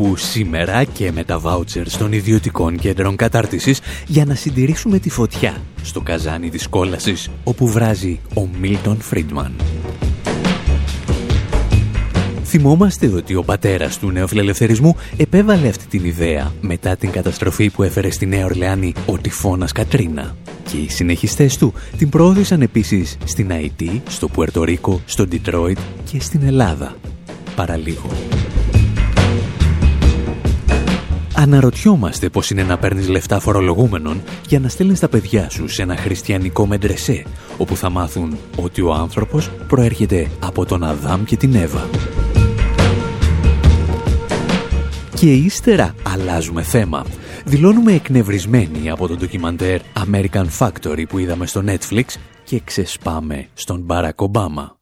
Όπου σήμερα και με τα βάουτσερ των ιδιωτικών κέντρων κατάρτισης για να συντηρήσουμε τη φωτιά στο καζάνι της κόλασης όπου βράζει ο Μίλτον Φρίντμαν. Θυμόμαστε ότι ο πατέρας του νεοφιλελευθερισμού επέβαλε αυτή την ιδέα μετά την καταστροφή που έφερε στη Νέα Ορλεάνη ο τυφώνας Κατρίνα. Και οι συνεχιστές του την προώθησαν επίσης στην Αϊτή, στο Πουερτορίκο, στο Ντιτρόιτ και στην Ελλάδα. Παραλίγο. Αναρωτιόμαστε πώς είναι να παίρνεις λεφτά φορολογούμενων για να στέλνεις τα παιδιά σου σε ένα χριστιανικό μεντρεσέ, όπου θα μάθουν ότι ο άνθρωπος προέρχεται από τον Αδάμ και την Εύα. Και ύστερα αλλάζουμε θέμα. Δηλώνουμε εκνευρισμένοι από το ντοκιμαντέρ American Factory που είδαμε στο Netflix και ξεσπάμε στον Barack Obama.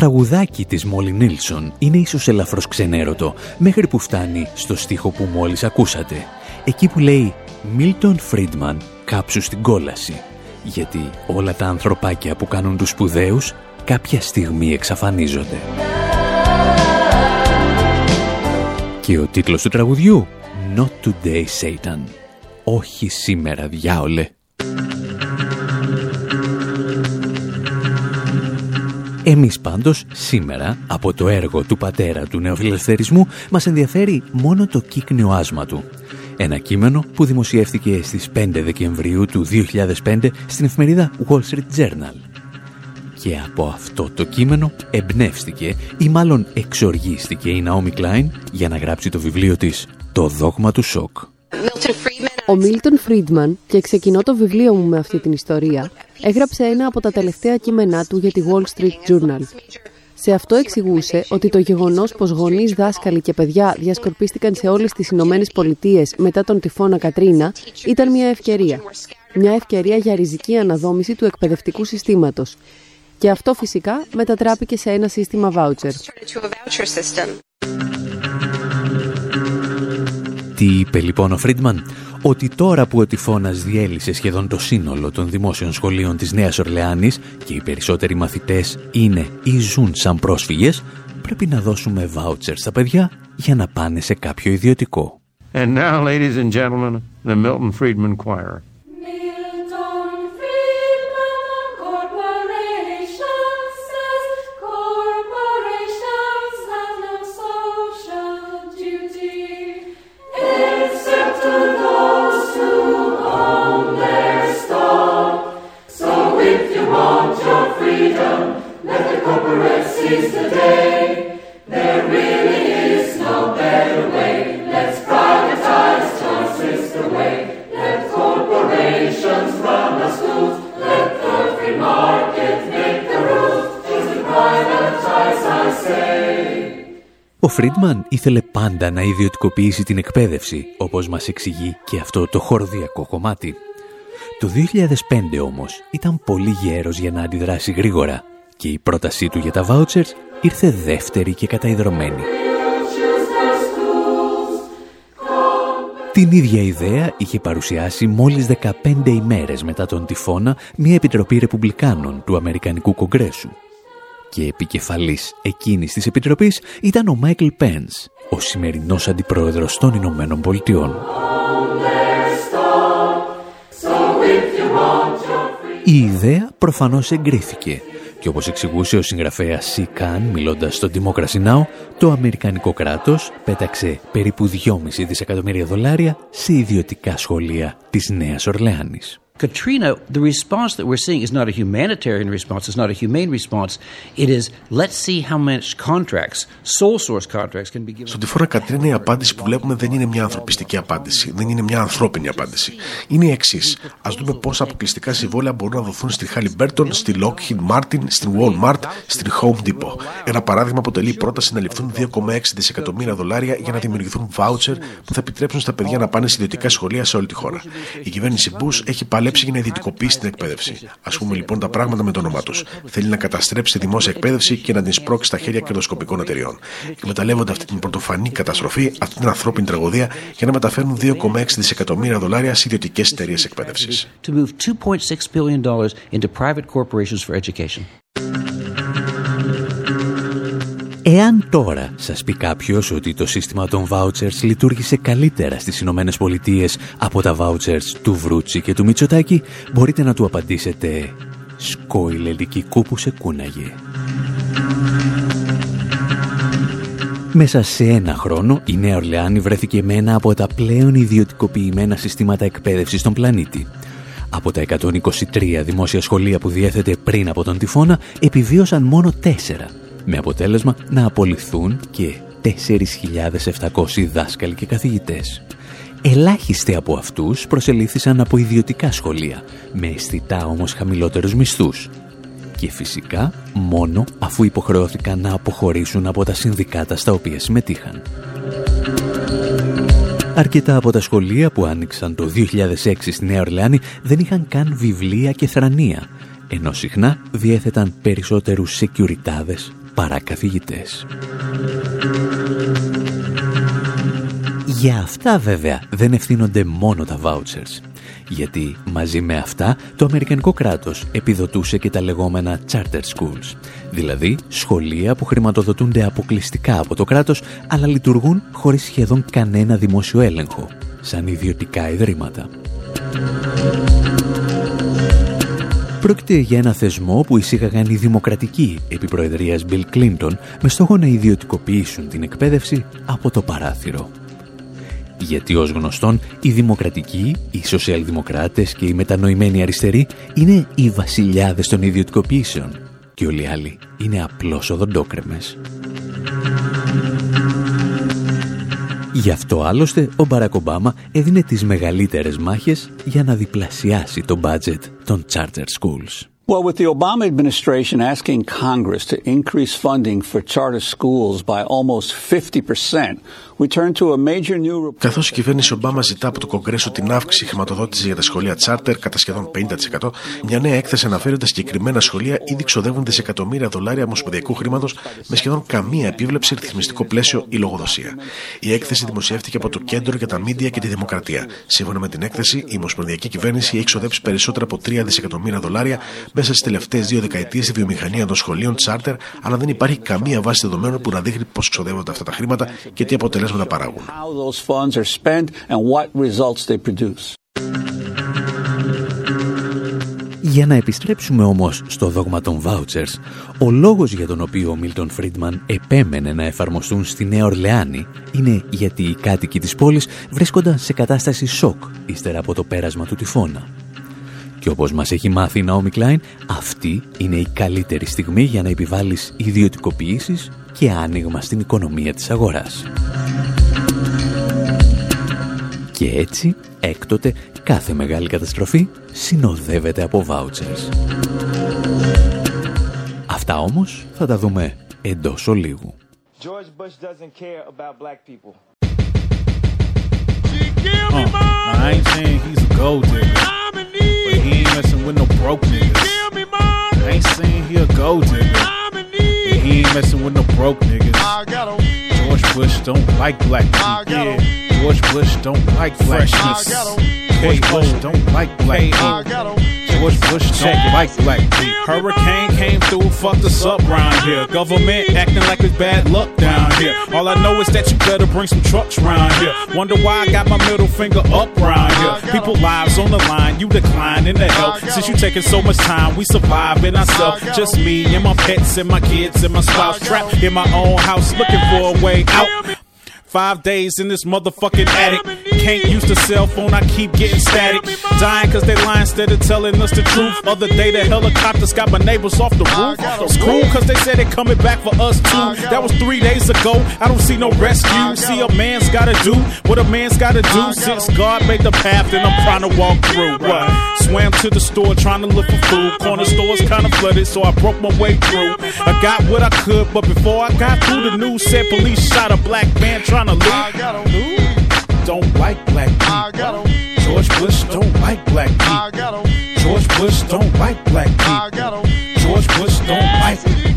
Τραγουδάκι της Μόλι Νίλσον είναι ίσως ελαφρώς ξενέρωτο, μέχρι που φτάνει στο στίχο που μόλις ακούσατε. Εκεί που λέει «Μίλτον Φρίντμαν, κάψου στην κόλαση». Γιατί όλα τα ανθρωπάκια που κάνουν τους σπουδαίους κάποια στιγμή εξαφανίζονται. Και ο τίτλος του τραγουδιού «Not Today Satan». Όχι σήμερα διάολε. Εμείς πάντως σήμερα από το έργο του πατέρα του νεοφιλελευθερισμού μας ενδιαφέρει μόνο το κύκνιο άσμα του. Ένα κείμενο που δημοσιεύτηκε στις 5 Δεκεμβρίου του 2005 στην εφημερίδα Wall Street Journal. Και από αυτό το κείμενο εμπνεύστηκε ή μάλλον εξοργίστηκε η Naomi Klein για να γράψει το βιβλίο της «Το δόγμα του σοκ». Ο Μίλτον Φρίντμαν, και ξεκινώ το βιβλίο μου με αυτή την ιστορία, έγραψε ένα από τα τελευταία κείμενά του για τη Wall Street Journal. Σε αυτό εξηγούσε ότι το γεγονός πως γονείς, δάσκαλοι και παιδιά διασκορπίστηκαν σε όλες τις Ηνωμένες Πολιτείες μετά τον τυφώνα Κατρίνα ήταν μια ευκαιρία. Μια ευκαιρία για ριζική αναδόμηση του εκπαιδευτικού συστήματος. Και αυτό φυσικά μετατράπηκε σε ένα σύστημα voucher. Τι είπε λοιπόν ο Φρίντμαν, ότι τώρα που ο τυφώνας διέλυσε σχεδόν το σύνολο των δημόσιων σχολείων της Νέας Ορλεάνης και οι περισσότεροι μαθητές είναι ή ζουν σαν πρόσφυγες, πρέπει να δώσουμε βάουτσερ στα παιδιά για να πάνε σε κάποιο ιδιωτικό. And now, ladies and gentlemen, the Milton Friedman Choir. Ο Φρίντμαν ήθελε πάντα να ιδιωτικοποιήσει την εκπαίδευση, όπως μας εξηγεί και αυτό το χορδιακό κομμάτι. Το 2005 όμως ήταν πολύ γέρος για να αντιδράσει γρήγορα και η πρότασή του για τα vouchers ήρθε δεύτερη και καταϊδρωμένη. Την ίδια ιδέα είχε παρουσιάσει μόλις 15 ημέρες μετά τον τυφώνα μια επιτροπή ρεπουμπλικάνων του Αμερικανικού Κογκρέσου. Και επικεφαλής εκείνης της επιτροπής ήταν ο Μάικλ Πένς, ο σημερινός αντιπρόεδρος των Ηνωμένων Πολιτειών. Η ιδέα προφανώς εγκρίθηκε και όπως εξηγούσε ο συγγραφέας Σι Καν μιλώντας στο Democracy Now, το Αμερικανικό κράτος πέταξε περίπου 2,5 δισεκατομμύρια δολάρια σε ιδιωτικά σχολεία της Νέας Ορλεάνης. Katrina, the response that we're seeing is not a humanitarian response, it's not a humane response. It is let's see how much contracts, sole source contracts can be given. Στον τυφώνα Κατρίνα η απάντηση που βλέπουμε δεν είναι μια ανθρωπιστική απάντηση, δεν είναι μια ανθρώπινη απάντηση. Είναι η εξής. Α δούμε πόσα αποκλειστικά συμβόλαια μπορούν να δοθούν στη Halliburton, στη Lockheed Martin, στην Walmart, στην Home Depot. Ένα παράδειγμα αποτελεί πρόταση να ληφθούν 2,6 δισεκατομμύρια δολάρια για να δημιουργηθούν voucher που θα επιτρέψουν στα παιδιά να πάνε σε ιδιωτικά σχολεία σε όλη τη χώρα. Η κυβέρνηση Bush έχει παλέψει παλέψει για να ιδιωτικοποιήσει την εκπαίδευση. Α πούμε λοιπόν τα πράγματα με το όνομά τους. Θέλει να καταστρέψει τη δημόσια εκπαίδευση και να την σπρώξει στα χέρια κερδοσκοπικών εταιριών. Εκμεταλλεύονται αυτή την πρωτοφανή καταστροφή, αυτή την ανθρώπινη τραγωδία, για να μεταφέρουν 2,6 δισεκατομμύρια δολάρια σε ιδιωτικές εταιρείες εκπαίδευσης. Εάν τώρα σας πει κάποιος ότι το σύστημα των vouchers λειτουργήσε καλύτερα στις Ηνωμένες Πολιτείες από τα vouchers του Βρούτσι και του Μητσοτάκη, μπορείτε να του απαντήσετε «Σκόιλε λυκικού που σε κούναγε». Μέσα σε ένα χρόνο, η Νέα Ορλεάνη βρέθηκε με ένα από τα πλέον ιδιωτικοποιημένα συστήματα εκπαίδευσης στον πλανήτη. Από τα 123 δημόσια σχολεία που διέθετε πριν από τον τυφώνα, επιβίωσαν μόνο τέσσερα με αποτέλεσμα να απολυθούν και 4.700 δάσκαλοι και καθηγητές. Ελάχιστοι από αυτούς προσελήφθησαν από ιδιωτικά σχολεία, με αισθητά όμως χαμηλότερους μισθούς. Και φυσικά μόνο αφού υποχρεώθηκαν να αποχωρήσουν από τα συνδικάτα στα οποία συμμετείχαν. Αρκετά από τα σχολεία που άνοιξαν το 2006 στη Νέα Ορλεάνη δεν είχαν καν βιβλία και θρανία, ενώ συχνά διέθεταν περισσότερους σεκιουριτάδες παρά καθηγητές. Για αυτά βέβαια δεν ευθύνονται μόνο τα vouchers. Γιατί μαζί με αυτά το Αμερικανικό κράτος επιδοτούσε και τα λεγόμενα charter schools. Δηλαδή σχολεία που χρηματοδοτούνται αποκλειστικά από το κράτος αλλά λειτουργούν χωρίς σχεδόν κανένα δημόσιο έλεγχο. Σαν ιδιωτικά ιδρύματα. Πρόκειται για ένα θεσμό που εισήγαγαν οι δημοκρατικοί επί προεδρίας Bill Clinton με στόχο να ιδιωτικοποιήσουν την εκπαίδευση από το παράθυρο. Γιατί ως γνωστόν οι δημοκρατικοί, οι σοσιαλδημοκράτες και οι μετανοημένοι αριστεροί είναι οι βασιλιάδες των ιδιωτικοποιήσεων και όλοι οι άλλοι είναι απλώς οδοντόκρεμες. Γι' αυτό άλλωστε ο Μπαρακ Ομπάμα έδινε τις μεγαλύτερες μάχες για να διπλασιάσει το budget των charter schools. Well, with the Obama administration asking Congress to increase funding for charter schools by almost 50 percent, Καθώς η κυβέρνηση Ομπάμα ζητά από το Κογκρέσο την αύξηση χρηματοδότησης για τα σχολεία τσάρτερ κατά σχεδόν 50%, μια νέα έκθεση αναφέρει ότι τα συγκεκριμένα σχολεία ήδη ξοδεύουν δισεκατομμύρια δολάρια ομοσπονδιακού χρήματος με σχεδόν καμία επίβλεψη ρυθμιστικό πλαίσιο ή λογοδοσία. Η έκθεση δημοσιεύτηκε από το Κέντρο για τα Μίντια και τη Δημοκρατία. Σύμφωνα με την έκθεση, η ομοσπονδιακή κυβέρνηση έχει ξοδέψει περισσότερα από 3 δισεκατομμύρια δολάρια μέσα στις τελευταίες δύο δεκαετίες στη βιομηχανία των σχολείων τσάρτερ, αλλά δεν υπάρχει καμία βάση δεδομένων που να δείχνει πώς ξοδεύονται αυτά τα χρήματα και τι αποτελέσματα αποτελέσματα παράγουν. Για να επιστρέψουμε όμως στο δόγμα των vouchers, ο λόγος για τον οποίο ο Μίλτον Φρίντμαν επέμενε να εφαρμοστούν στη Νέα Ορλεάνη είναι γιατί οι κάτοικοι της πόλης βρίσκονταν σε κατάσταση σοκ ύστερα από το πέρασμα του τυφώνα. Και όπως μας έχει μάθει η Naomi Klein, αυτή είναι η καλύτερη στιγμή για να επιβάλλεις ιδιωτικοποιήσεις και άνοιγμα στην οικονομία της αγοράς. Και έτσι, έκτοτε, κάθε μεγάλη καταστροφή συνοδεύεται από vouchers. Αυτά όμως θα τα δούμε εντός ολίγου. George Bush doesn't care about black people. Uh, I ain't saying he's a gold digger, but he ain't messing with no broke niggas. I ain't saying he a gold digger, but he ain't messing with no broke niggas. George Bush don't like black people. George Bush don't like black people. George Bush don't like black people. George Bush don't like black. Hurricane came through, fucked us up round here. Government acting like it's bad luck down here. All I know is that you better bring some trucks round here. Wonder why I got my middle finger up round here. People lives on the line, you declining in the help. Since you taking so much time, we surviving ourselves. Just me and my pets and my kids and my spouse trapped in my own house looking for a way out. Five days in this motherfucking attic. Can't use the cell phone, I keep getting static. Dying cause they lie instead of telling us the truth. Other day the helicopters got my neighbors off the roof. Screw cause they said they coming back for us too. That was three days ago. I don't see no rescue. See a man's gotta do what a man's gotta do. Since God made the path and I'm trying to walk through. What? Swam to the store trying to look for food. Corner stores kinda flooded, so I broke my way through. I got what I could, but before I got through, the news said police shot a black man trying to loot. Don't like black people. George Bush don't like black people. George Bush don't like black people. George Bush don't like.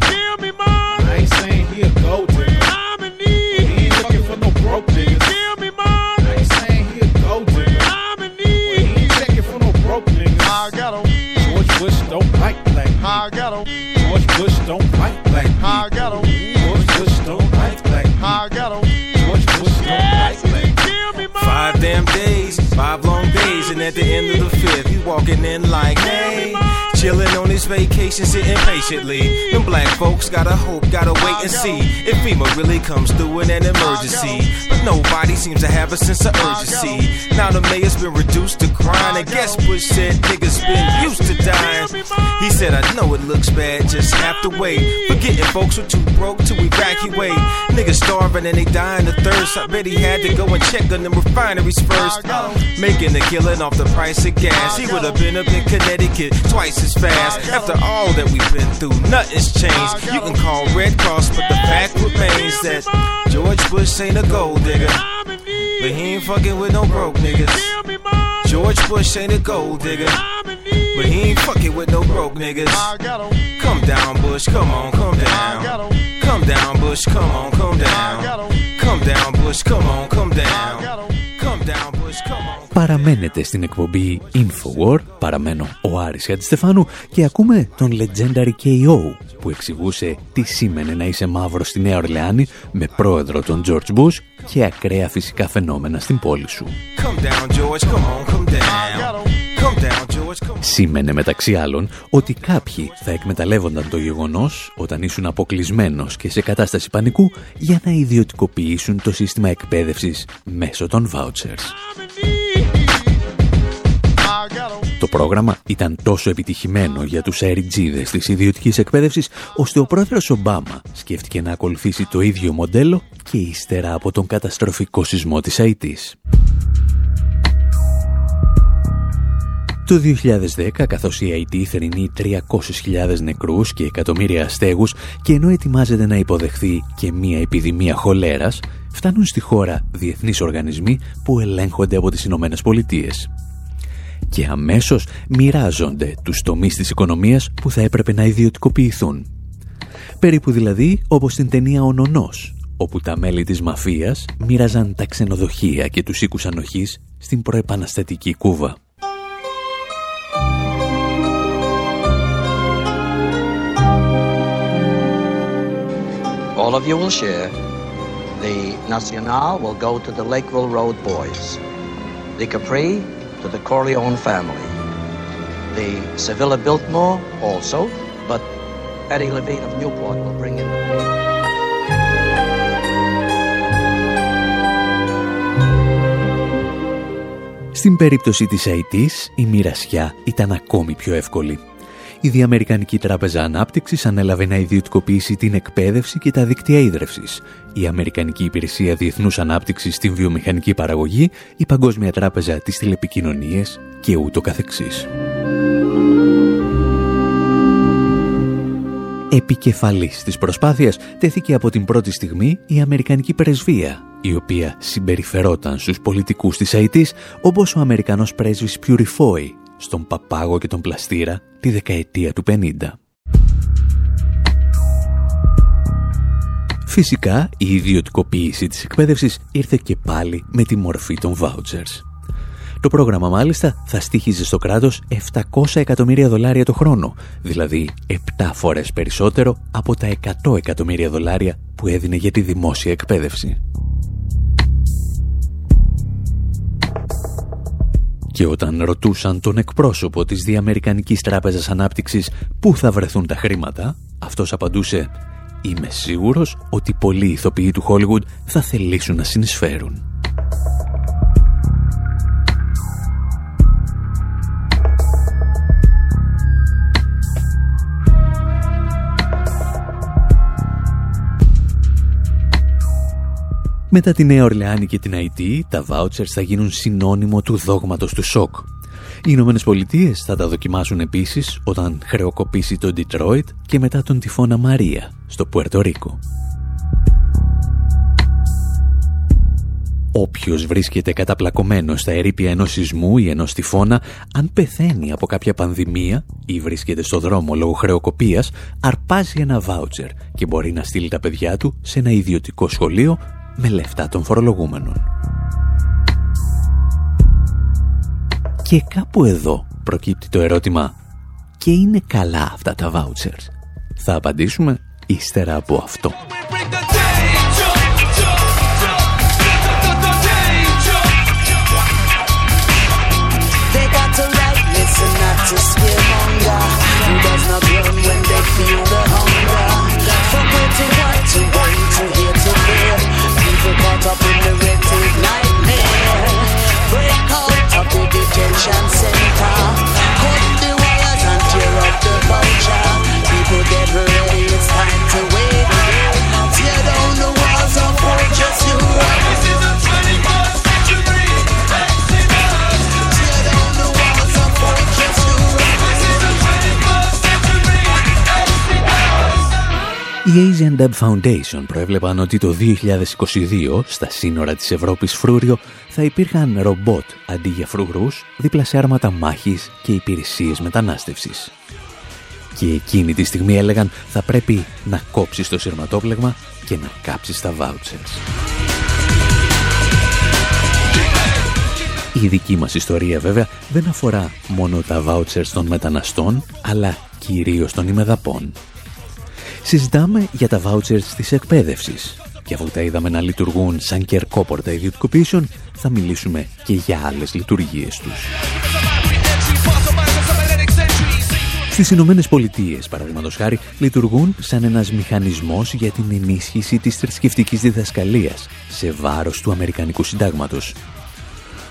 At the end of the fifth, he walking in like, hey. Chillin' on his vacation, sitting patiently. Them black folks gotta hope, gotta wait and see if FEMA really comes through in an emergency. But nobody seems to have a sense of urgency. Now the mayor's been reduced to crying, and guess Bush said niggas been used to dying. He said, I know it looks bad, just have to wait. Forgetting folks were too broke to evacuate. Niggas starving and they dying of thirst. I bet he had to go and check on them refineries first. Making a killing off the price of gas. He would have been up in Connecticut twice as fast. After all that we've been through, nothing's changed. You can call Red Cross, but the fact remains that George Bush ain't a gold digger. But he ain't fucking with no broke niggas. George Bush ain't a gold digger. But he ain't fucking with no broke niggas. Come down, Bush, come on, come down. Come down, Bush, come on, come down. Come down, Bush, come on, come down. Come down. Παραμένετε στην εκπομπή Infowar, παραμένω ο Άρης Αντιστεφάνου και ακούμε τον Legendary KO που εξηγούσε τι σήμαινε να είσαι μαύρος στη Νέα Ορλεάνη με πρόεδρο τον George Bush και ακραία φυσικά φαινόμενα στην πόλη σου. Come down, George, come on, come down. Come down, George. Σήμαινε μεταξύ άλλων ότι κάποιοι θα εκμεταλλεύονταν το γεγονός όταν ήσουν αποκλεισμένος και σε κατάσταση πανικού για να ιδιωτικοποιήσουν το σύστημα εκπαίδευσης μέσω των vouchers. Το πρόγραμμα ήταν τόσο επιτυχημένο για τους αεριτζίδες της ιδιωτικής εκπαίδευσης, ώστε ο πρόεδρος Ομπάμα σκέφτηκε να ακολουθήσει το ίδιο μοντέλο και ύστερα από τον καταστροφικό σεισμό της Αιτής. Το 2010, καθώς η Αιτή θερινεί 300.000 νεκρούς και εκατομμύρια αστέγους και ενώ ετοιμάζεται να υποδεχθεί και μία επιδημία χολέρας, φτάνουν στη χώρα διεθνείς οργανισμοί που ελέγχονται από τις Ηνωμένες Πολιτείες και αμέσως μοιράζονται τους τομείς της οικονομίας που θα έπρεπε να ιδιωτικοποιηθούν. Περίπου δηλαδή όπως στην ταινία «Ο Νονός», όπου τα μέλη της μαφίας μοίραζαν τα ξενοδοχεία και τους οίκους ανοχής στην προεπαναστατική Κούβα. All of you will share. The Nacional will go to the Lakeville Road boys. The Capri to the Corleone family. The Sevilla Biltmore also, but Eddie Levine of Newport will bring in the Στην περίπτωση της ΑΕΤΗΣ, η μοιρασιά ήταν ακόμη πιο εύκολη. Η Διαμερικανική Τράπεζα Ανάπτυξης ανέλαβε να ιδιωτικοποιήσει την εκπαίδευση και τα δίκτυα ίδρευσης. Η Αμερικανική Υπηρεσία Διεθνούς Ανάπτυξης στην βιομηχανική παραγωγή, η Παγκόσμια Τράπεζα της Τηλεπικοινωνίας και ούτω καθεξής. Επικεφαλής της προσπάθειας τέθηκε από την πρώτη στιγμή η Αμερικανική Πρεσβεία, η οποία συμπεριφερόταν στους πολιτικούς της ΑΕΤΗΣ όπως ο Αμερικανός πρέσβης Πιουριφόη στον Παπάγο και τον Πλαστήρα τη δεκαετία του 50. Φυσικά, η ιδιωτικοποίηση της εκπαίδευσης ήρθε και πάλι με τη μορφή των vouchers. Το πρόγραμμα μάλιστα θα στήχιζε στο κράτος 700 εκατομμύρια δολάρια το χρόνο, δηλαδή 7 φορές περισσότερο από τα 100 εκατομμύρια δολάρια που έδινε για τη δημόσια εκπαίδευση. Και όταν ρωτούσαν τον εκπρόσωπο της Διαμερικανικής Τράπεζας Ανάπτυξης πού θα βρεθούν τα χρήματα, αυτός απαντούσε «Είμαι σίγουρος ότι πολλοί ηθοποιοί του Hollywood θα θελήσουν να συνεισφέρουν». Μετά τη Νέα Ορλεάνη και την Αϊτή, τα vouchers θα γίνουν συνώνυμο του δόγματος του σοκ. Οι Ηνωμένες Πολιτείες θα τα δοκιμάσουν επίσης όταν χρεοκοπήσει το Detroit και μετά τον τυφώνα Μαρία στο Πουέρτο Ρίκο. Όποιος βρίσκεται καταπλακωμένος στα ερήπια ενός σεισμού ή ενός τυφώνα, αν πεθαίνει από κάποια πανδημία ή βρίσκεται στο δρόμο λόγω χρεοκοπίας, αρπάζει ένα βάουτσερ και μπορεί να στείλει τα παιδιά του σε ένα ιδιωτικό σχολείο με λεφτά των φορολογούμενων. Και κάπου εδώ προκύπτει το ερώτημα «Και είναι καλά αυτά τα vouchers» Θα απαντήσουμε ύστερα από αυτό. up chance. Οι Asian Dub Foundation προέβλεπαν ότι το 2022 στα σύνορα της Ευρώπης φρούριο θα υπήρχαν ρομπότ αντί για φρουρούς δίπλα σε άρματα μάχης και υπηρεσίες μετανάστευσης. Και εκείνη τη στιγμή έλεγαν θα πρέπει να κόψεις το σειρματόπλεγμα και να κάψεις τα vouchers. Η δική μας ιστορία βέβαια δεν αφορά μόνο τα vouchers των μεταναστών, αλλά κυρίως των ημεδαπών συζητάμε για τα vouchers της εκπαίδευσης. Και αφού τα είδαμε να λειτουργούν σαν κερκόπορτα ιδιωτικοποιήσεων, θα μιλήσουμε και για άλλες λειτουργίες τους. Στις Ηνωμένες Πολιτείες, παραδείγματος χάρη, λειτουργούν σαν ένας μηχανισμός για την ενίσχυση της θρησκευτικής διδασκαλίας σε βάρος του Αμερικανικού Συντάγματος.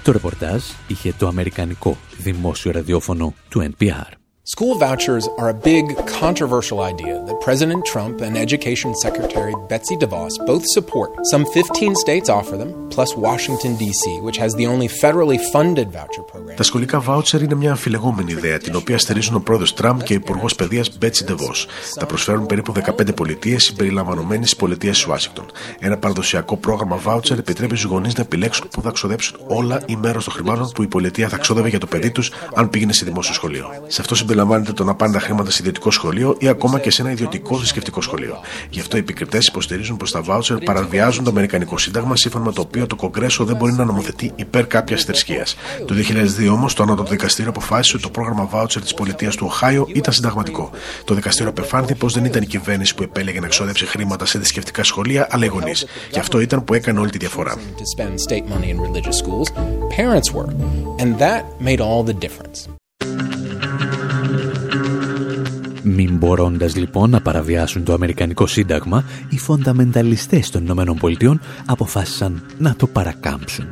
Το ρεπορτάζ είχε το Αμερικανικό δημόσιο ραδιόφωνο του NPR. School vouchers are a big, controversial idea that President Trump and Education Secretary Betsy DeVos both support. Some 15 states offer them, plus Washington, D.C., which has the only federally funded voucher program. Τα σχολικά βάουτσερ είναι μια αμφιλεγόμενη ιδέα, την οποία στηρίζουν ο πρόεδρος Τραμπ και ο υπουργός παιδείας Betsy DeVos. Τα προσφέρουν περίπου 15 πολιτείες συμπεριλαμβανομένης της πολιτείας της Ουάσιγκτον. Ένα παραδοσιακό πρόγραμμα βάουτσερ επιτρέπει στους γονείς να επιλέξουν που θα ξοδέψουν όλα ή μέρος των χρημάτων που η πολιτεία θα ξόδευε για το παιδί τους αν πήγαινε σε δημόσιο σχολείο. Σε αυτό συμπεριλαμβάνεται το να πάνε τα χρήματα σε ιδιωτικό σχολείο ή ακόμα και σε ένα ιδιωτικό θρησκευτικό σχολείο. Γι' αυτό οι επικριτές υποστηρίζουν πως τα βάουτσερ παραβιάζουν το Αμερικανικό Σύνταγμα, σύμφωνα με το οποίο το Κογκρέσο δεν μπορεί να νομοθετεί υπέρ κάποιας θρησκείας. Το 2002 όμως το Ανώτατο Δικαστήριο αποφάσισε ότι το πρόγραμμα βάουτσερ της πολιτείας του Οχάιο ήταν συνταγματικό. Το δικαστήριο απεφάνθη πως δεν ήταν η κυβέρνηση που επέλεγε να εξοδέψει χρήματα σε θρησκευτικά σχολεία, αλλά οι γονείς. Γι' αυτό ήταν που έκανε όλη τη διαφορά. Μην μπορώντας λοιπόν να παραβιάσουν το Αμερικανικό Σύνταγμα, οι φονταμενταλιστές των Ηνωμένων Πολιτειών αποφάσισαν να το παρακάμψουν.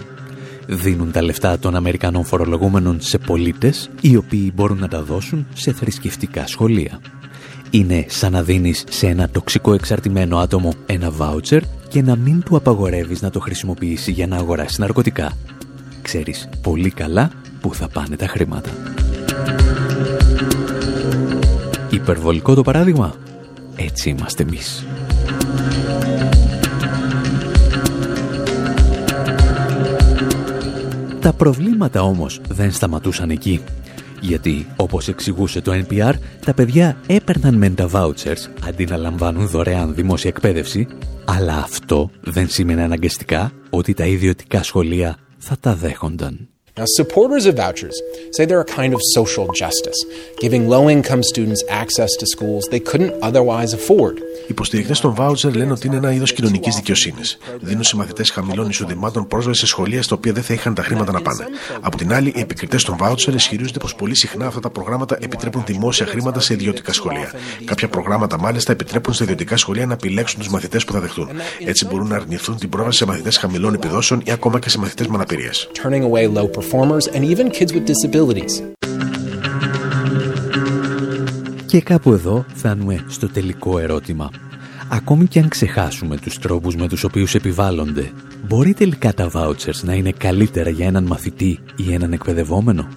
Δίνουν τα λεφτά των Αμερικανών φορολογούμενων σε πολίτες, οι οποίοι μπορούν να τα δώσουν σε θρησκευτικά σχολεία. Είναι σαν να δίνεις σε ένα τοξικό εξαρτημένο άτομο ένα βάουτσερ και να μην του απαγορεύεις να το χρησιμοποιήσει για να αγοράσει ναρκωτικά. Ξέρεις πολύ καλά πού θα πάνε τα χρήματα. Υπερβολικό το παράδειγμα. Έτσι είμαστε εμείς. Τα προβλήματα όμως δεν σταματούσαν εκεί. Γιατί, όπως εξηγούσε το NPR, τα παιδιά έπαιρναν μεν τα vouchers αντί να λαμβάνουν δωρεάν δημόσια εκπαίδευση, αλλά αυτό δεν σήμαινε αναγκαστικά ότι τα ιδιωτικά σχολεία θα τα δέχονταν. Now, supporters of vouchers say they're a kind of social justice, giving low income students access to schools they couldn't otherwise afford. Οι υποστηρικτές των βάουτσερ λένε ότι είναι ένα είδος κοινωνικής δικαιοσύνης. Δίνουν σε μαθητές χαμηλών εισοδημάτων πρόσβαση σε σχολεία στα οποία δεν θα είχαν τα χρήματα να πάνε. Από την άλλη, οι επικριτές των βάουτσερ ισχυρίζονται πως πολύ συχνά αυτά τα προγράμματα επιτρέπουν δημόσια χρήματα σε ιδιωτικά σχολεία. Κάποια προγράμματα μάλιστα επιτρέπουν στα ιδιωτικά σχολεία να επιλέξουν τους μαθητές που θα δεχτούν. Έτσι μπορούν να αρνηθούν την πρόσβαση σε μαθητές χαμηλών επιδόσεων ή ακόμα και σε μαθητές με αναπηρίε Και κάπου εδώ φτάνουμε στο τελικό ερώτημα. Ακόμη και αν ξεχάσουμε τους τρόπους με τους οποίους επιβάλλονται, μπορεί τελικά τα vouchers να είναι καλύτερα για έναν μαθητή ή έναν εκπαιδευόμενο;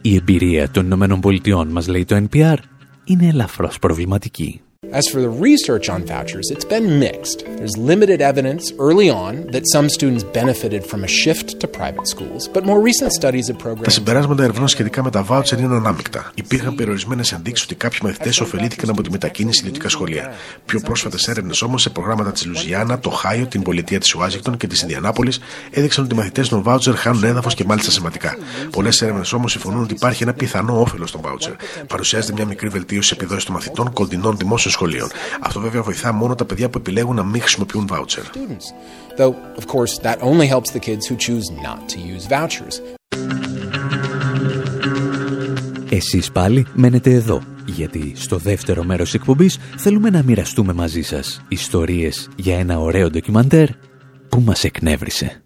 Η εμπειρία των Ηνωμένων Πολιτειών, μας λέει το NPR, είναι ελαφρώς προβληματική. As for the research on vouchers, it's been mixed. There's limited evidence early on that some students benefited from a shift to private schools, but more recent studies of programs. Τα συμπεράσματα ερευνών σχετικά με τα voucher είναι ανάμεικτα. Υπήρχαν περιορισμένες ενδείξεις ότι κάποιοι μαθητές ωφελήθηκαν από τη μετακίνηση ιδιωτικά σχολεία. Πιο πρόσφατες έρευνες όμως σε προγράμματα της Λουζιάννα, το Χάιο, την πολιτεία της Ουάζιγκτον και της Ινδιανάπολης έδειξαν ότι οι μαθητές των voucher χάνουν έδαφος και μάλιστα σημαντικά. Πολλές έρευνες όμως συμφωνούν ότι υπάρχει ένα πιθανό όφελος των voucher. Παρουσιάζεται μια μικρή βελτίωση επιδόσης των μαθητών κοντινών δημόσιων σχολείων. Αυτό βέβαια βοηθά μόνο τα παιδιά που επιλέγουν να μην χρησιμοποιούν βάουτσερ. Though, of course, that only helps the kids who choose not to use vouchers. Εσείς πάλι μένετε εδώ, γιατί στο δεύτερο μέρος εκπομπής θέλουμε να μοιραστούμε μαζί σας ιστορίες για ένα ωραίο ντοκιμαντέρ που μας εκνεύρισε.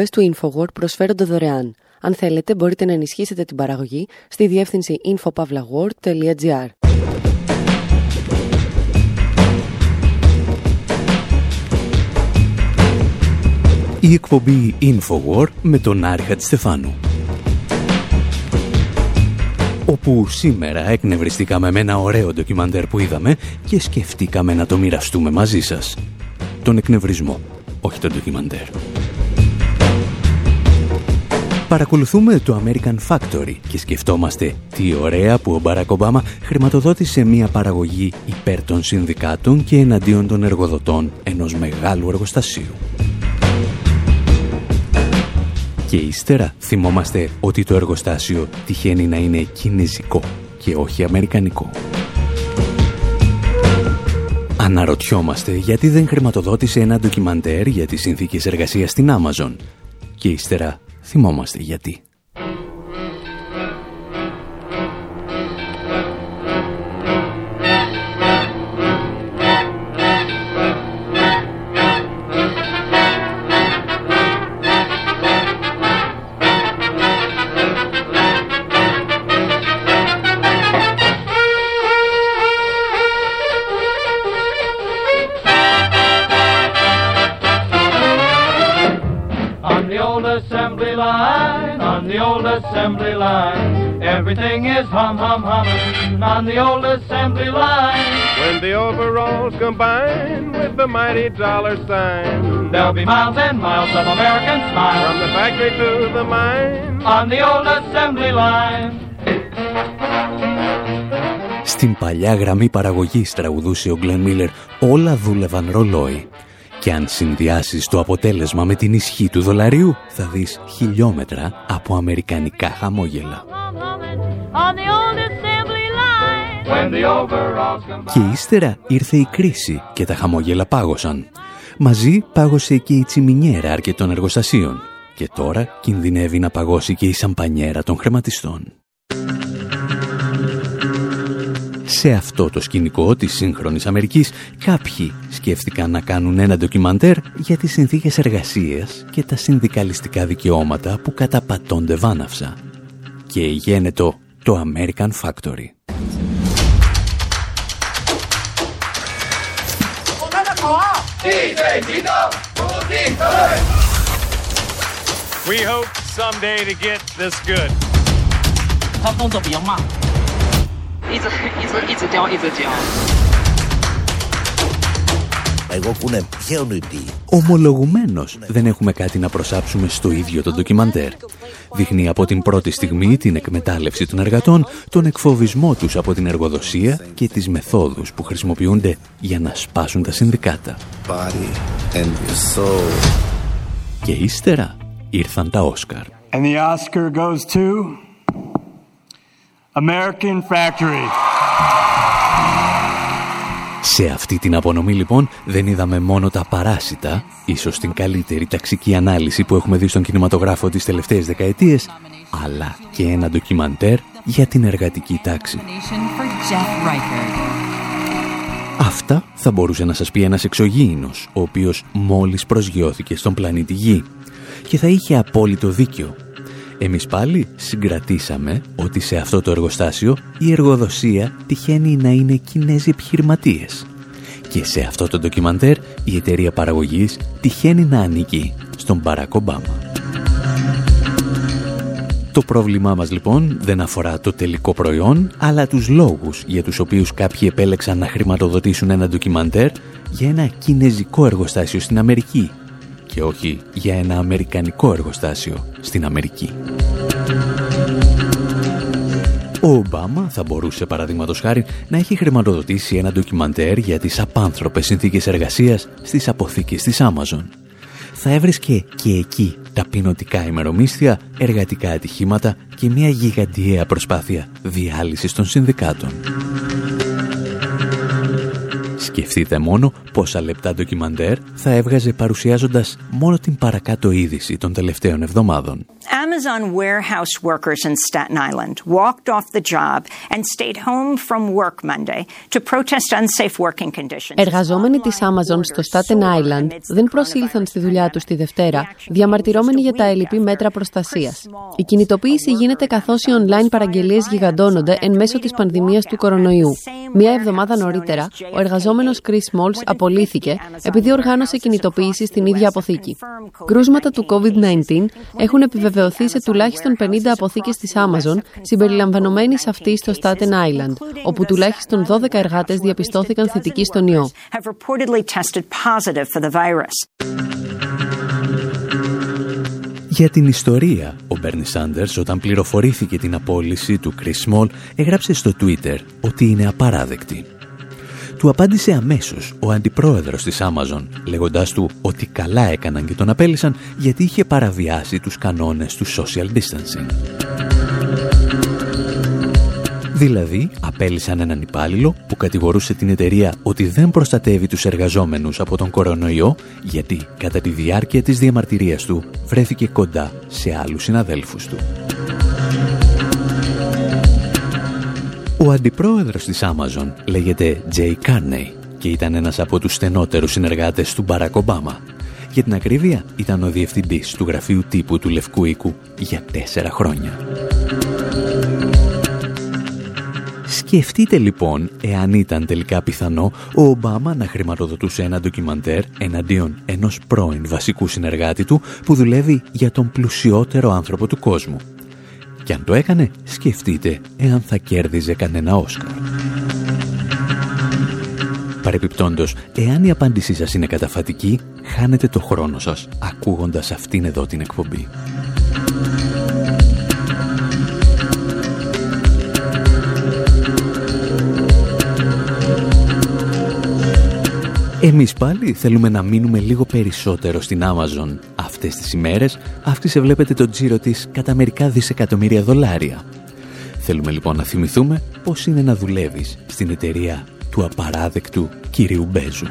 Εκπομπές του InfoWord προσφέρονται δωρεάν. Αν θέλετε, μπορείτε να ενισχύσετε την παραγωγή στη διεύθυνση infopavlagor.gr. Η εκπομπή InfoWord με τον Άρη Χατστεφάνου όπου σήμερα εκνευριστήκαμε με ένα ωραίο ντοκιμαντέρ που είδαμε και σκεφτήκαμε να το μοιραστούμε μαζί σας. Τον εκνευρισμό, όχι τον ντοκιμαντέρ. Παρακολουθούμε το American Factory και σκεφτόμαστε τι ωραία που ο Μπαράκ Ομπάμα χρηματοδότησε μια παραγωγή υπέρ των συνδικάτων και εναντίον των εργοδοτών ενός μεγάλου εργοστασίου. Και ύστερα θυμόμαστε ότι το εργοστάσιο τυχαίνει να είναι κινέζικο και όχι αμερικανικό. Αναρωτιόμαστε γιατί δεν χρηματοδότησε ένα ντοκιμαντέρ για τις συνθήκες εργασίας στην Amazon. Και ύστερα θυμόμαστε γιατί. Combine with the mighty dollar sign, there'll be miles and miles of American smile from the factory to the mine on the old assembly line. Στην παλιά γραμμή παραγωγής τραγουδούσε ο Γκλεν Μίλλερ «Όλα δούλευαν ρολόι». Και αν συνδυάσεις το αποτέλεσμα με την ισχύ του δολαρίου, θα δεις χιλιόμετρα από αμερικανικά χαμόγελα. Και ύστερα ήρθε η κρίση και τα χαμόγελα πάγωσαν. Μαζί πάγωσε και η τσιμινιέρα αρκετών εργοστασίων. Και τώρα κινδυνεύει να παγώσει και η σαμπανιέρα των χρηματιστών. Σε αυτό το σκηνικό της σύγχρονης Αμερικής κάποιοι σκέφτηκαν να κάνουν ένα ντοκιμαντέρ για τις συνθήκες εργασίας και τα συνδικαλιστικά δικαιώματα που καταπατώνται βάναυσα. Και γένετο το American Factory. We hope someday to get this good. 他动作比较慢，一直一直一直教一直教。 Ομολογουμένως δεν έχουμε κάτι να προσάψουμε στο ίδιο το ντοκιμαντέρ. Δείχνει από την πρώτη στιγμή την εκμετάλλευση των εργατών, τον εκφοβισμό τους από την εργοδοσία και τις μεθόδους που χρησιμοποιούνται για να σπάσουν τα συνδικάτα. Και ύστερα ήρθαν τα Όσκαρ. And the Oscar goes to American Factory. Σε αυτή την απονομή λοιπόν δεν είδαμε μόνο τα παράσιτα, ίσως την καλύτερη ταξική ανάλυση που έχουμε δει στον κινηματογράφο τις τελευταίες δεκαετίες, αλλά και ένα ντοκιμαντέρ για την εργατική τάξη. Αυτά θα μπορούσε να σας πει ένας εξωγήινος, ο οποίος μόλις προσγειώθηκε στον πλανήτη Γη. Και θα είχε απόλυτο δίκιο. Εμείς πάλι συγκρατήσαμε ότι σε αυτό το εργοστάσιο η εργοδοσία τυχαίνει να είναι Κινέζοι επιχειρηματίες. Και σε αυτό το ντοκιμαντέρ η εταιρεία παραγωγής τυχαίνει να ανήκει στον Μπαράκ Ομπάμα. Το πρόβλημά μας λοιπόν δεν αφορά το τελικό προϊόν, αλλά τους λόγους για τους οποίους κάποιοι επέλεξαν να χρηματοδοτήσουν ένα ντοκιμαντέρ για ένα κινέζικο εργοστάσιο στην Αμερική και όχι για ένα αμερικανικό εργοστάσιο στην Αμερική. Ο Ομπάμα θα μπορούσε παραδείγματος χάρη να έχει χρηματοδοτήσει ένα ντοκιμαντέρ για τις απάνθρωπες συνθήκες εργασίας στις αποθήκες της Amazon. Θα έβρισκε και εκεί ταπεινωτικά ημερομίσθια, εργατικά ατυχήματα και μια γιγαντιαία προσπάθεια διάλυσης των συνδικάτων. Σκεφτείτε μόνο πόσα λεπτά ντοκιμαντέρ θα έβγαζε παρουσιάζοντας μόνο την παρακάτω είδηση των τελευταίων εβδομάδων. Amazon warehouse workers in Staten Island walked off the job and stayed home from work Monday to protest unsafe working conditions. Εργαζόμενοι της Amazon στο Staten Island δεν προσήλθαν στη δουλειά τους τη Δευτέρα, διαμαρτυρώμενοι για τα ελλειπή μέτρα προστασίας. Η κινητοποίηση γίνεται καθώς οι online παραγγελίες γιγαντώνονται εν μέσω της πανδημίας του κορονοϊού. Μία εβδομάδα νωρίτερα, ο εργαζόμενος Chris Malls απολύθηκε επειδή οργάνωσε κινητοποίηση στην ίδια αποθήκη. Κρούσματα του COVID-19 έχουν επιβεβαιωθεί σε τουλάχιστον 50 αποθήκες της Amazon, συμπεριλαμβανομένης αυτής στο Staten Island, όπου τουλάχιστον 12 εργάτες διαπιστώθηκαν θετικοί στον ιό. Για την ιστορία, ο Μπέρνι Σάντερς όταν πληροφορήθηκε την απόλυση του Chris Small έγραψε στο Twitter ότι είναι απαράδεκτη. Του απάντησε αμέσως ο αντιπρόεδρος της Amazon, λέγοντάς του ότι καλά έκαναν και τον απέλησαν γιατί είχε παραβιάσει τους κανόνες του social distancing. Δηλαδή, απέλησαν έναν υπάλληλο που κατηγορούσε την εταιρεία ότι δεν προστατεύει τους εργαζόμενους από τον κορονοϊό, γιατί κατά τη διάρκεια της διαμαρτυρίας του βρέθηκε κοντά σε άλλους συναδέλφους του. Ο αντιπρόεδρος της Amazon λέγεται Jay Carney και ήταν ένας από τους στενότερους συνεργάτες του Μπαράκ Ομπάμα. Για την ακρίβεια ήταν ο διευθυντής του γραφείου τύπου του Λευκού Οίκου για τέσσερα χρόνια. Σκεφτείτε λοιπόν εάν ήταν τελικά πιθανό ο Ομπάμα να χρηματοδοτούσε ένα ντοκιμαντέρ εναντίον ενός πρώην βασικού συνεργάτη του που δουλεύει για τον πλουσιότερο άνθρωπο του κόσμου. Και αν το έκανε, σκεφτείτε εάν θα κέρδιζε κανένα Όσκαρ. Παρεπιπτόντως, εάν η απάντησή σας είναι καταφατική, χάνετε το χρόνο σας ακούγοντας αυτήν εδώ την εκπομπή. Εμείς πάλι θέλουμε να μείνουμε λίγο περισσότερο στην Amazon. Αυτές τις ημέρες αυτή σε βλέπετε το τζίρο της κατά μερικά δισεκατομμύρια δολάρια. Θέλουμε λοιπόν να θυμηθούμε πώς είναι να δουλεύεις στην εταιρεία του απαράδεκτου κυρίου Μπέζου.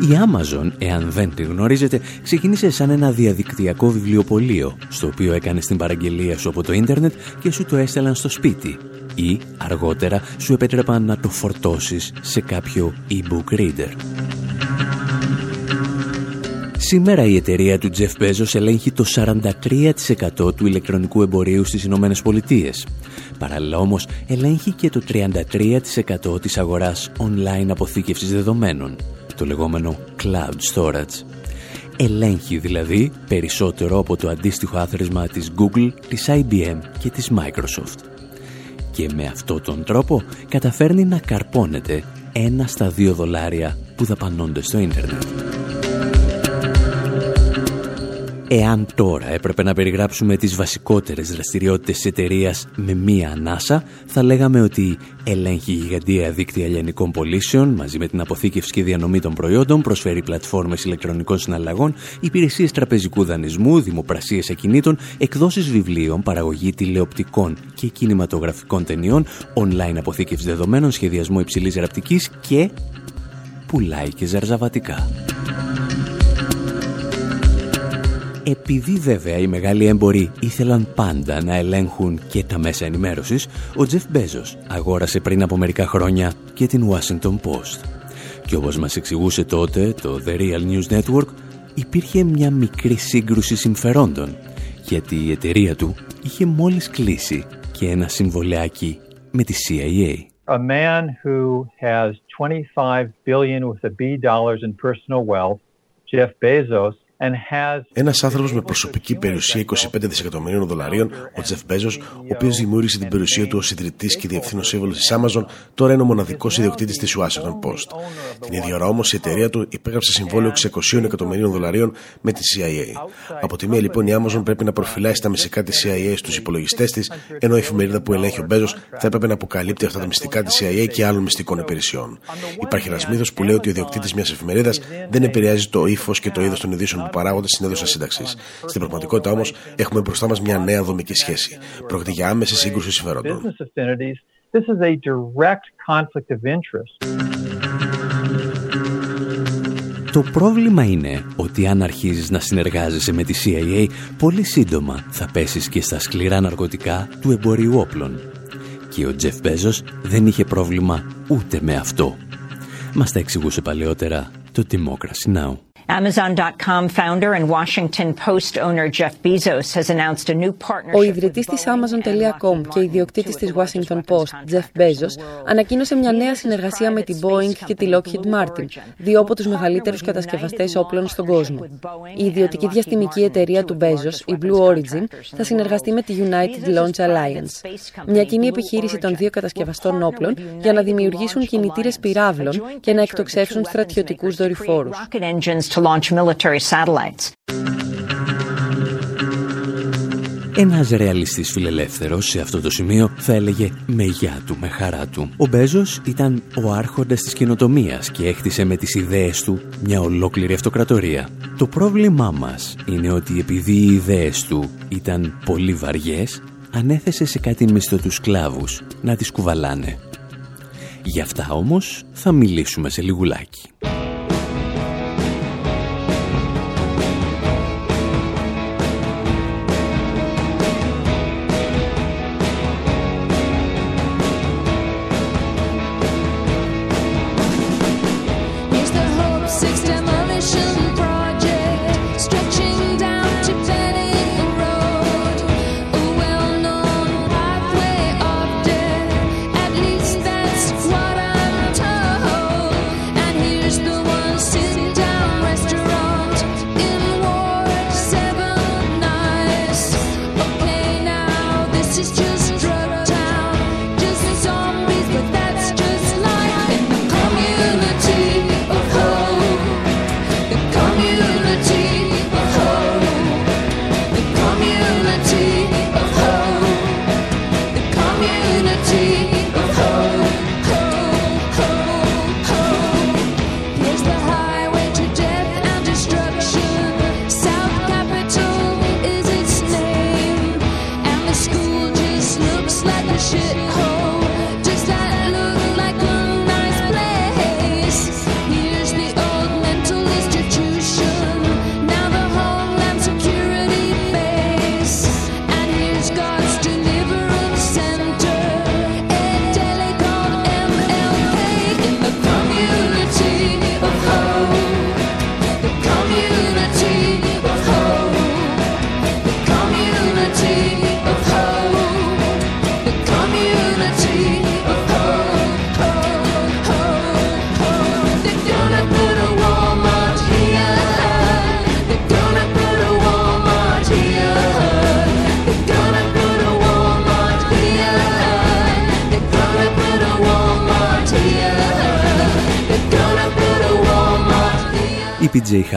Η Amazon, εάν δεν τη γνωρίζετε, ξεκίνησε σαν ένα διαδικτυακό βιβλιοπωλείο, στο οποίο έκανες την παραγγελία σου από το ίντερνετ και σου το έστελαν στο σπίτι, ή αργότερα σου επέτρεπαν να το φορτώσεις σε κάποιο e-book reader. Σήμερα η εταιρεία του Jeff Bezos ελέγχει το 43% του ηλεκτρονικού εμπορίου στις Ηνωμένες Πολιτείες. Παράλληλα όμως ελέγχει και το 33% της αγοράς online αποθήκευσης δεδομένων, το λεγόμενο cloud storage. Ελέγχει δηλαδή περισσότερο από το αντίστοιχο άθροισμα της Google, της IBM και της Microsoft και με αυτόν τον τρόπο καταφέρνει να καρπώνεται ένα στα δύο δολάρια που δαπανώνται στο ίντερνετ. Εάν τώρα έπρεπε να περιγράψουμε τις βασικότερες δραστηριότητες της εταιρείας με μία ανάσα, θα λέγαμε ότι ελέγχει γιγαντία δίκτυα λιανικών πωλήσεων μαζί με την αποθήκευση και διανομή των προϊόντων, προσφέρει πλατφόρμες ηλεκτρονικών συναλλαγών, υπηρεσίες τραπεζικού δανεισμού, δημοπρασίες ακινήτων, εκδόσεις βιβλίων, παραγωγή τηλεοπτικών και κινηματογραφικών ταινιών, online αποθήκευση δεδομένων, σχεδιασμό υψηλής ραπτικής και πουλάει και ζαρζαβατικά. Επειδή βέβαια οι μεγάλοι έμποροι ήθελαν πάντα να ελέγχουν και τα μέσα ενημέρωσης, ο Τζεφ Μπέζος αγόρασε πριν από μερικά χρόνια και την Washington Post. Και όπως μας εξηγούσε τότε το The Real News Network, υπήρχε μια μικρή σύγκρουση συμφερόντων, γιατί η εταιρεία του είχε μόλις κλείσει και ένα συμβολεάκι με τη CIA. A man who has 25 billion with a B dollars in personal wealth, Jeff Bezos, ένας άνθρωπος με προσωπική περιουσία 25 δισεκατομμυρίων δολαρίων, ο Τζεφ Μπέζος, ο οποίος δημιούργησε την περιουσία του ως ιδρυτής και διευθύνων σύμβολο της Amazon, τώρα είναι ο μοναδικός ιδιοκτήτης της Washington Post. Την ίδια ώρα όμως η εταιρεία του υπέγραψε συμβόλαιο 600 εκατομμυρίων δολαρίων με τη CIA. Από τη μία λοιπόν η Amazon πρέπει να προφυλάσει τα μυστικά της CIA στους υπολογιστές της, ενώ η εφημερίδα που ελέγχει ο Μπέζος θα έπρεπε να αποκαλύπτει αυτά τα μυστικά της CIA και άλλων μυστικών υπηρεσιών. Υπάρχει ένας μύθος που λέει ότι ο ιδιοκτήτης μιας εφημερίδας δεν επηρεάζει το ύφος και το είδος των ειδήσεων που παράγονται στην έδωσα σύνταξης. Στην πραγματικότητα όμως έχουμε μπροστά μας μια νέα δομική σχέση. Πρόκειται για άμεση σύγκρουση συμφερόντων. Το πρόβλημα είναι ότι αν αρχίζεις να συνεργάζεσαι με τη CIA, πολύ σύντομα θα πέσεις και στα σκληρά ναρκωτικά του εμπορίου όπλων. Και ο Τζεφ Μπέζος δεν είχε πρόβλημα ούτε με αυτό. Μας τα εξηγούσε παλαιότερα το Democracy Now! Amazon.com founder and Washington Post owner Jeff Bezos has announced a new partnership. Ο ιδρυτής της Amazon.com και ιδιοκτήτης της Washington Post, Jeff Bezos, ανακοίνωσε μια νέα συνεργασία με την Boeing και τη Lockheed Martin, δύο από τους μεγαλύτερους κατασκευαστές όπλων στον κόσμο. Η ιδιωτική διαστημική εταιρεία του Bezos, η Blue Origin, θα συνεργαστεί με τη United Launch Alliance, μια κοινή επιχείρηση των δύο κατασκευαστών όπλων για να δημιουργήσουν κινητήρες πυράβλων και να εκτοξεύσουν στρατιωτικούς δορυφόρους to launch military satellites. Ένας ρεαλιστής φιλελεύθερος σε αυτό το σημείο θα έλεγε με γεια του, με χαρά του. Ο Μπέζος ήταν ο άρχοντας της καινοτομίας και έχτισε με τις ιδέες του μια ολόκληρη αυτοκρατορία. Το πρόβλημά μας είναι ότι επειδή οι ιδέες του ήταν πολύ βαριές, ανέθεσε σε κάτι μισθωτούς σκλάβους να τις κουβαλάνε. Γι' αυτά όμως θα μιλήσουμε σε λιγουλάκι.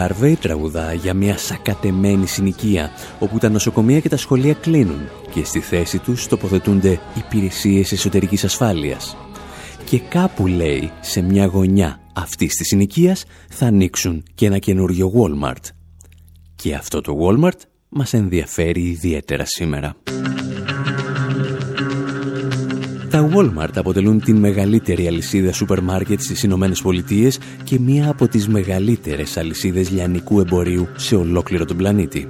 PJ Harvey τραγουδά για μια σακατεμένη συνοικία όπου τα νοσοκομεία και τα σχολεία κλείνουν και στη θέση τους τοποθετούνται υπηρεσίες εσωτερικής ασφάλειας. Και κάπου λέει σε μια γωνιά αυτής της συνοικίας θα ανοίξουν και ένα καινούριο Walmart. Και αυτό το Walmart μας ενδιαφέρει ιδιαίτερα σήμερα. Τα Walmart αποτελούν την μεγαλύτερη αλυσίδα σούπερ μάρκετ στις Ηνωμένες Πολιτείες και μία από τις μεγαλύτερες αλυσίδες λιανικού εμπορίου σε ολόκληρο τον πλανήτη.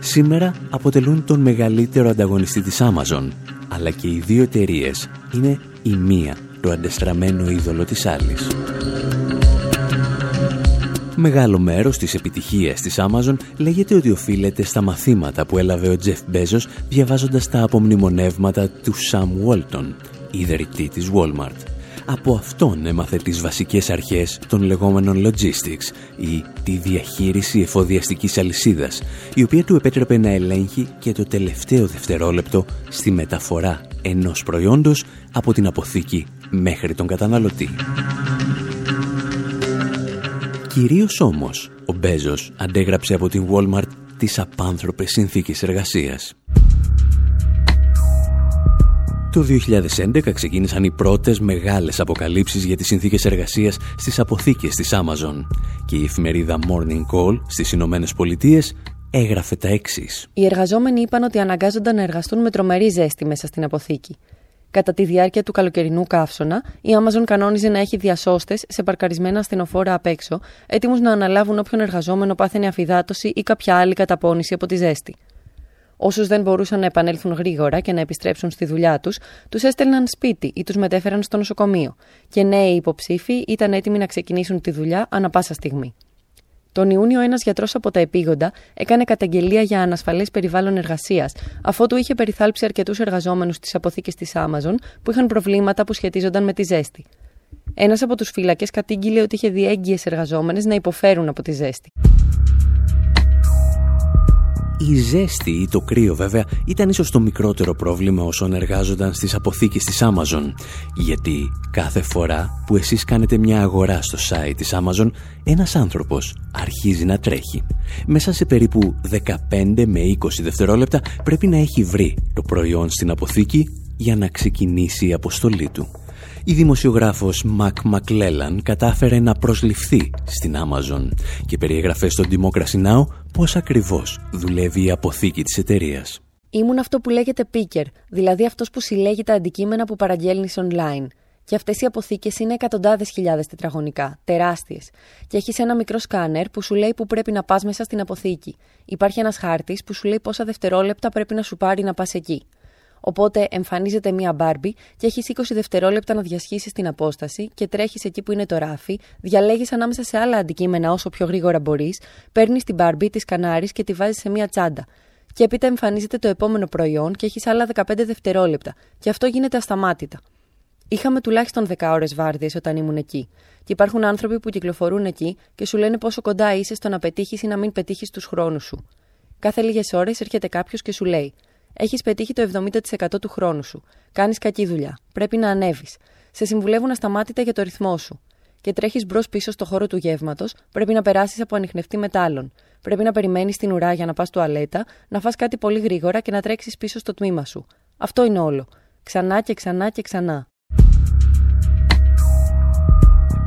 Σήμερα αποτελούν τον μεγαλύτερο ανταγωνιστή της Amazon, αλλά και οι δύο εταιρείες είναι η μία το αντεστραμμένο είδωλο της άλλης. Μεγάλο μέρος της επιτυχίας της Amazon λέγεται ότι οφείλεται στα μαθήματα που έλαβε ο Τζεφ Μπέζος διαβάζοντας τα απομνημονεύματα του Sam Walton, ιδρυτή της Walmart. Από αυτόν έμαθε τις βασικές αρχές των λεγόμενων logistics ή τη διαχείριση εφοδιαστικής αλυσίδας, η οποία του επέτρεπε να ελέγχει και το τελευταίο δευτερόλεπτο στη μεταφορά ενός προϊόντος από την αποθήκη μέχρι τον καταναλωτή. Κυρίως όμως, ο Μπέζος αντέγραψε από την Walmart τις απάνθρωπες συνθήκες εργασίας. Το 2011 ξεκίνησαν οι πρώτες μεγάλες αποκαλύψεις για τις συνθήκες εργασίας στις αποθήκες της Amazon και η εφημερίδα Morning Call στις Ηνωμένες Πολιτείες έγραφε τα εξής. Οι εργαζόμενοι είπαν ότι αναγκάζονταν να εργαστούν με τρομερή ζέστη μέσα στην αποθήκη. Κατά τη διάρκεια του καλοκαιρινού καύσωνα, η Amazon κανόνιζε να έχει διασώστες σε παρκαρισμένα ασθενοφόρα απ' έξω, έτοιμους να αναλάβουν όποιον εργαζόμενο πάθαινε αφυδάτωση ή κάποια άλλη καταπώνηση από τη ζέστη. Όσους δεν μπορούσαν να επανέλθουν γρήγορα και να επιστρέψουν στη δουλειά τους, τους έστελναν σπίτι ή τους μετέφεραν στο νοσοκομείο, και νέοι υποψήφοι ήταν έτοιμοι να ξεκινήσουν τη δουλειά ανα πάσα στιγμή. Τον Ιούνιο, ένας γιατρός από τα επίγοντα έκανε καταγγελία για ανασφαλές περιβάλλον εργασίας, αφότου είχε περιθάλψει αρκετούς εργαζόμενους στι αποθήκε της Amazon που είχαν προβλήματα που σχετίζονταν με τη ζέστη. Ένας από τους φύλακε κατήγγειλε ότι είχε δει έγκυε εργαζόμενες να υποφέρουν από τη ζέστη. Η ζέστη ή το κρύο βέβαια ήταν ίσως το μικρότερο πρόβλημα όσων εργάζονταν στις αποθήκες της Amazon γιατί κάθε φορά που εσείς κάνετε μια αγορά στο site της Amazon ένας άνθρωπος αρχίζει να τρέχει. Μέσα σε περίπου 15 με 20 δευτερόλεπτα πρέπει να έχει βρει το προϊόν στην αποθήκη για να ξεκινήσει η αποστολή του η δημοσιογράφος Μακ Μακλέλαν κατάφερε να προσληφθεί στην Amazon και περιέγραφε στο Democracy Now! πώς ακριβώς δουλεύει η αποθήκη της εταιρείας. Ήμουν αυτό που λέγεται picker, δηλαδή αυτός που συλλέγει τα αντικείμενα που παραγγέλνεις online. Και αυτές οι αποθήκες είναι εκατοντάδες χιλιάδες τετραγωνικά, τεράστιες. Και έχεις ένα μικρό σκάνερ που σου λέει που πρέπει να πας μέσα στην αποθήκη. Υπάρχει ένας χάρτης που σου λέει πόσα δευτερόλεπτα πρέπει να σου πάρει να πας εκεί. Οπότε εμφανίζεται μία μπάρμπι και έχει 20 δευτερόλεπτα να διασχίσει την απόσταση και τρέχεις εκεί που είναι το ράφι, διαλέγεις ανάμεσα σε άλλα αντικείμενα όσο πιο γρήγορα μπορείς, παίρνεις την μπάρμπι, της κανάρι και τη βάζεις σε μία τσάντα. Και έπειτα εμφανίζεται το επόμενο προϊόν και έχεις άλλα 15 δευτερόλεπτα. Και αυτό γίνεται ασταμάτητα. Είχαμε τουλάχιστον 10 ώρες βάρδιες όταν ήμουν εκεί. Και υπάρχουν άνθρωποι που κυκλοφορούν εκεί και σου λένε πόσο κοντά είσαι στο να πετύχεις ή να μην πετύχεις τους χρόνους σου. Κάθε λίγες ώρες έρχεται κάποιος και σου λέει: έχεις πετύχει το 70% του χρόνου σου. Κάνεις κακή δουλειά. Πρέπει να ανέβεις. Σε συμβουλεύουν ασταμάτητα για το ρυθμό σου. Και τρέχεις μπρος πίσω στο χώρο του γεύματος, πρέπει να περάσεις από ανιχνευτή μετάλλων. Πρέπει να περιμένεις την ουρά για να πας τουαλέτα, να φας κάτι πολύ γρήγορα και να τρέξεις πίσω στο τμήμα σου. Αυτό είναι όλο. Ξανά και ξανά και ξανά.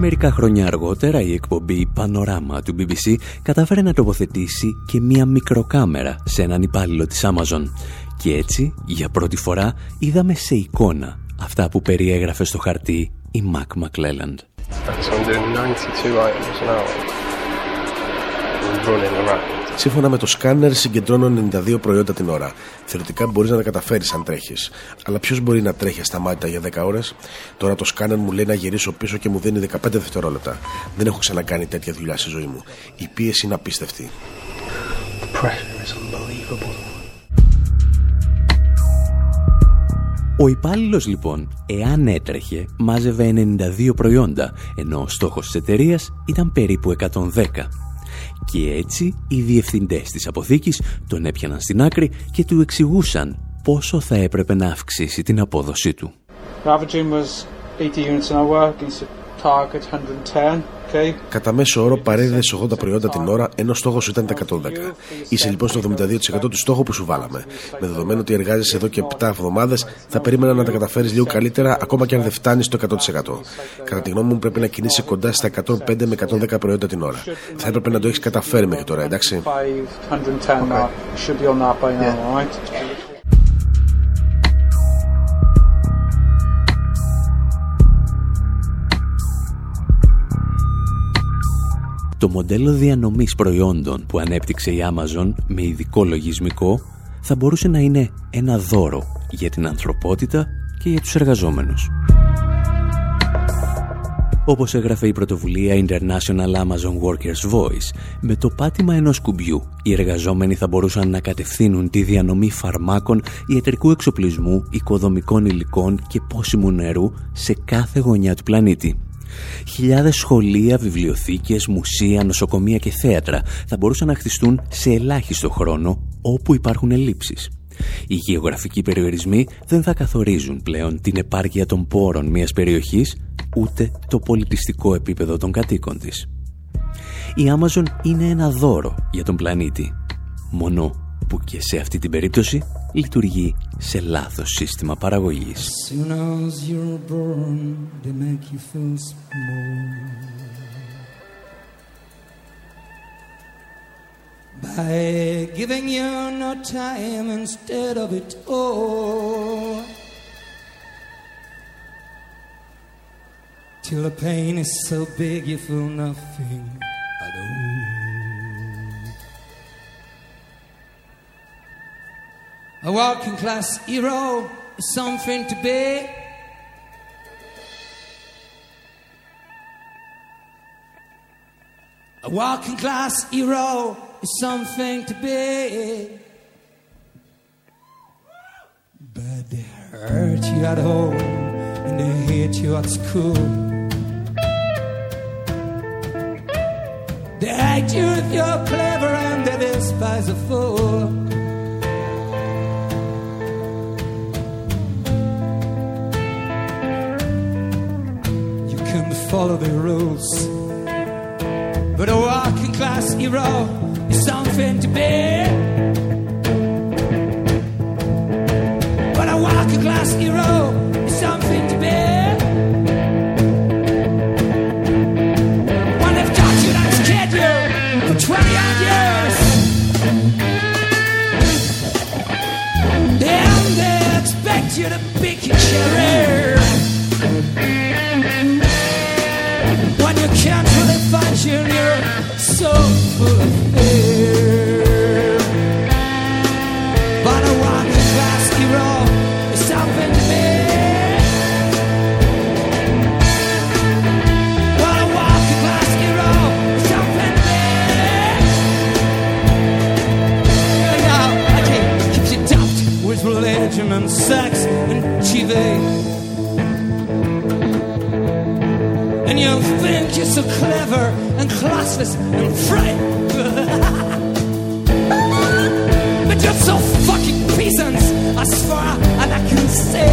Μερικά χρόνια αργότερα η εκπομπή Πανοράμα του BBC κατάφερε να τοποθετήσει και μία μικροκάμερα σε έναν υπάλληλο της Amazon και έτσι, για πρώτη φορά, είδαμε σε εικόνα αυτά που περιέγραφε στο χαρτί η Μακ Μακλέλαντ. Σύμφωνα με το σκάνερ, συγκεντρώνω 92 προϊόντα την ώρα. Θεωρητικά μπορείς να τα καταφέρεις αν τρέχεις. Αλλά ποιος μπορεί να τρέχει ασταμάτητα για 10 ώρες; Τώρα το σκάνερ μου λέει να γυρίσω πίσω και μου δίνει 15 δευτερόλεπτα. Δεν έχω ξανακάνει τέτοια δουλειά στη ζωή μου. Η πίεση είναι απίστευτη. Ο υπάλληλος λοιπόν, εάν έτρεχε, μάζευε 92 προϊόντα, ενώ ο στόχος της εταιρείας ήταν περίπου 110. Και έτσι οι διευθυντές της αποθήκης τον έπιαναν στην άκρη και του εξηγούσαν πόσο θα έπρεπε να αυξήσει την απόδοσή του. Κατά μέσο όρο παρέδιδες 80 προϊόντα την ώρα, ενώ στόχος ήταν τα 110. Είσαι λοιπόν στο 72% του στόχου που σου βάλαμε. Με δεδομένο ότι εργάζεσαι εδώ και 7 εβδομάδες, θα περίμενα να τα καταφέρεις λίγο καλύτερα, ακόμα και αν δεν φτάνεις στο 100%. Κατά τη γνώμη μου, πρέπει να κινείσαι κοντά στα 105 με 110 προϊόντα την ώρα. Θα έπρεπε να το έχεις καταφέρει μέχρι τώρα, εντάξει. Το μοντέλο διανομής προϊόντων που ανέπτυξε η Amazon με ειδικό λογισμικό θα μπορούσε να είναι ένα δώρο για την ανθρωπότητα και για τους εργαζόμενους. Όπως έγραφε η πρωτοβουλία International Amazon Workers Voice, με το πάτημα ενός κουμπιού οι εργαζόμενοι θα μπορούσαν να κατευθύνουν τη διανομή φαρμάκων, ιατρικού εξοπλισμού, οικοδομικών υλικών και πόσιμου νερού σε κάθε γωνιά του πλανήτη. Χιλιάδες σχολεία, βιβλιοθήκες, μουσεία, νοσοκομεία και θέατρα θα μπορούσαν να χτιστούν σε ελάχιστο χρόνο όπου υπάρχουν ελλείψεις. Οι γεωγραφικοί περιορισμοί δεν θα καθορίζουν πλέον την επάρκεια των πόρων μιας περιοχής ούτε το πολιτιστικό επίπεδο των κατοίκων της. Η Amazon είναι ένα δώρο για τον πλανήτη. Μόνο που και σε αυτή την περίπτωση λειτουργεί σε λάθος σύστημα παραγωγής. By giving you no time instead of it all Till A working class hero is something to be. A working class hero is something to be. But they hurt you at home and they hate you at school. They hate you if you're clever and they despise a fool. Follow the rules, but a working class hero is something to be. But a working class hero is something to be. When they've taught you that's kid you for and you think you're so clever and classless and frightful. but you're so fucking peasants as far as I can see.